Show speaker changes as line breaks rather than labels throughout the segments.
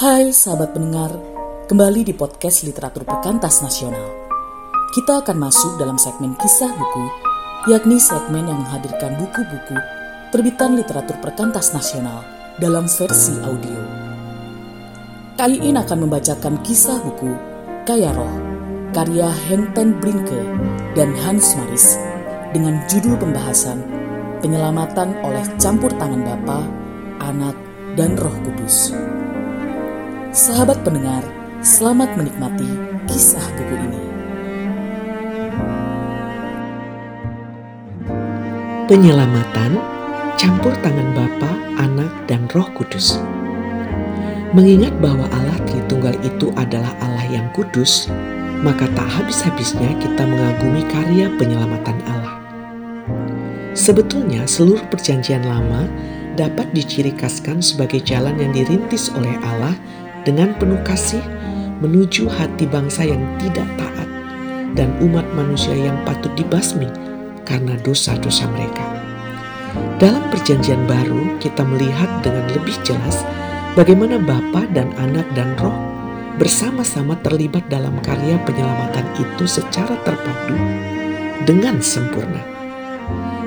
Hai sahabat pendengar, kembali di podcast Literatur Perkantas Nasional. Kita akan masuk dalam segmen kisah buku, yakni segmen yang menghadirkan buku-buku terbitan literatur perkantas nasional dalam versi audio. Kali ini akan membacakan kisah buku Kaya Roh, karya Hengten Brinke dan Hans Maris dengan judul pembahasan Penyelamatan oleh campur tangan Bapa, Anak, dan Roh Kudus. Sahabat pendengar, selamat menikmati kisah buku ini.
Penyelamatan campur tangan Bapa, Anak, dan Roh Kudus. Mengingat bahwa Allah Tritunggal itu adalah Allah yang kudus, maka tak habis-habisnya kita mengagumi karya penyelamatan Allah. Sebetulnya seluruh perjanjian lama dapat diciri khaskan sebagai jalan yang dirintis oleh Allah dengan penuh kasih menuju hati bangsa yang tidak taat dan umat manusia yang patut dibasmi karena dosa-dosa mereka. Dalam perjanjian baru kita melihat dengan lebih jelas bagaimana Bapa dan Anak dan Roh bersama-sama terlibat dalam karya penyelamatan itu secara terpadu dengan sempurna.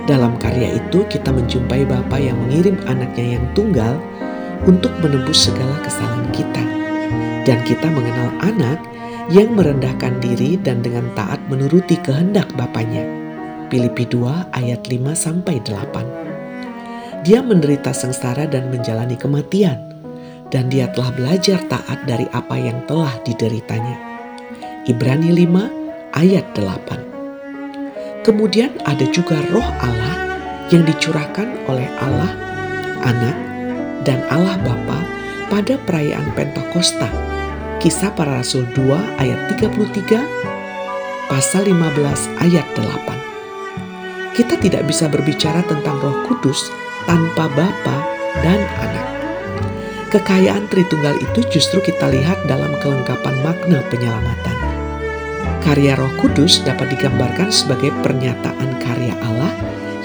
Dalam karya itu kita menjumpai Bapa yang mengirim anaknya yang tunggal untuk menebus segala kesalahan kita. Dan kita mengenal anak yang merendahkan diri dan dengan taat menuruti kehendak Bapaknya. Filipi 2 ayat 5 sampai 8. Dia menderita sengsara dan menjalani kematian dan dia telah belajar taat dari apa yang telah dideritanya. Ibrani 5 ayat 8. Kemudian ada juga roh Allah yang dicurahkan oleh Allah, Anak, dan Allah Bapa pada perayaan Pentakosta. Kisah para Rasul 2 ayat 33, pasal 15 ayat 8. Kita tidak bisa berbicara tentang Roh Kudus tanpa Bapa dan Anak. Kekayaan Tritunggal itu justru kita lihat dalam kelengkapan makna penyelamatan. Karya Roh Kudus dapat digambarkan sebagai pernyataan karya Allah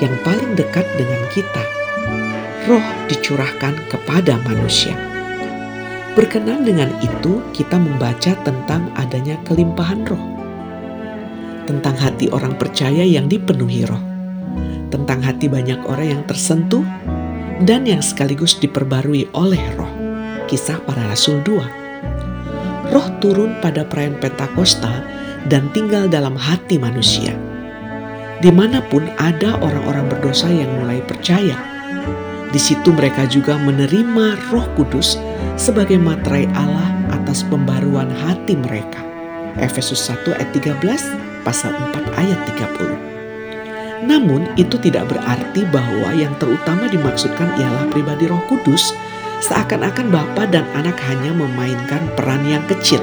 yang paling dekat dengan kita. Roh dicurahkan kepada manusia. Berkenan dengan itu, kita membaca tentang adanya kelimpahan roh, tentang hati orang percaya yang dipenuhi roh, tentang hati banyak orang yang tersentuh dan yang sekaligus diperbarui oleh roh kisah para rasul 2. Roh turun pada perayaan Pentakosta dan tinggal dalam hati manusia. Di mana pun ada orang-orang berdosa yang mulai percaya, di situ mereka juga menerima roh kudus sebagai materai Allah atas pembaruan hati mereka. Efesus 1 ayat 13 pasal 4 ayat 30. Namun itu tidak berarti bahwa yang terutama dimaksudkan ialah pribadi roh kudus seakan-akan Bapa dan anak hanya memainkan peran yang kecil.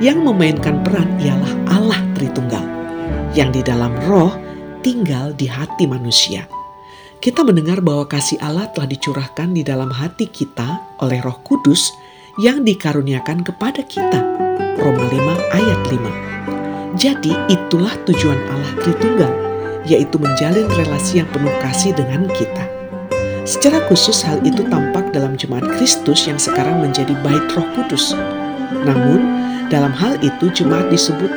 Yang memainkan peran ialah Allah Tritunggal, yang di dalam roh tinggal di hati manusia. Kita mendengar bahwa kasih Allah telah dicurahkan di dalam hati kita oleh roh kudus yang dikaruniakan kepada kita. Roma 5 ayat 5. Jadi itulah tujuan Allah Tritunggal, yaitu menjalin relasi yang penuh kasih dengan kita. Secara khusus hal itu tampak dalam jemaat Kristus yang sekarang menjadi bait roh kudus. Namun dalam hal itu jemaat disebut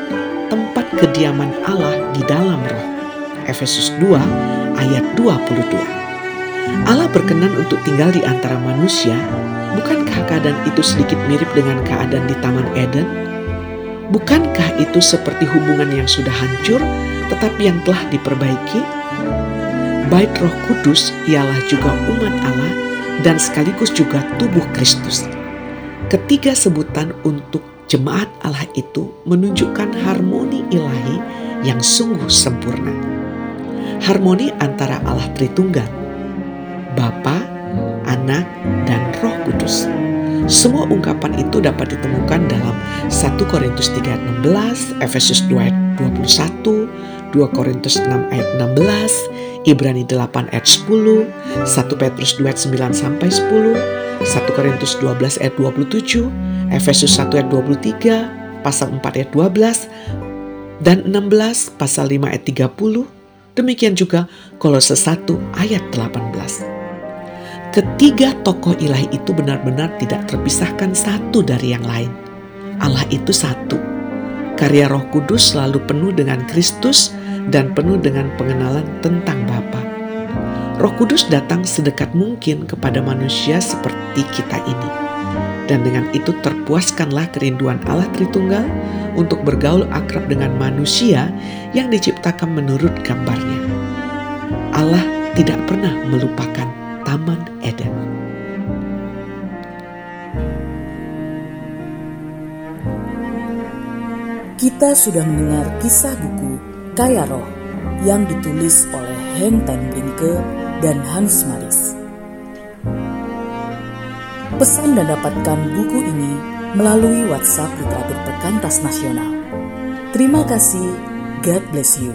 tempat kediaman Allah di dalam roh. Efesus 2 ayat 22. Allah berkenan untuk tinggal di antara manusia, bukankah keadaan itu sedikit mirip dengan keadaan di Taman Eden? Bukankah itu seperti hubungan yang sudah hancur tetapi yang telah diperbaiki? Bait Roh Kudus ialah juga umat Allah dan sekaligus juga tubuh Kristus. Ketiga sebutan untuk jemaat Allah itu menunjukkan harmoni ilahi yang sungguh sempurna. Harmoni antara Allah Tritunggal, Bapa, Anak, dan Roh Kudus. Semua ungkapan itu dapat ditemukan dalam 1 Korintus 3 ayat 16, Efesus 2 ayat 21, 2 Korintus 6 ayat 16, Ibrani 8 ayat 10, 1 Petrus 2 ayat 9 sampai 10, 1 Korintus 12 ayat 27, Efesus 1 ayat 23, pasal 4 ayat 12, dan 16 pasal 5 ayat 30, demikian juga Kolose 1 ayat 18. Ketiga tokoh ilahi itu benar-benar tidak terpisahkan satu dari yang lain. Allah itu satu. Karya Roh Kudus selalu penuh dengan Kristus dan penuh dengan pengenalan tentang Bapa. Roh Kudus datang sedekat mungkin kepada manusia seperti kita ini. Dan dengan itu terpuaskanlah kerinduan Allah Tritunggal untuk bergaul akrab dengan manusia yang diciptakan menurut gambarnya. Allah tidak pernah melupakan Taman Eden.
Kita sudah mendengar kisah buku Kaya Roh yang ditulis oleh Henk ten Brinke dan Hans Maris. Pesan dan dapatkan buku ini melalui WhatsApp Literatur Perkantas Nasional. Terima kasih. God bless you.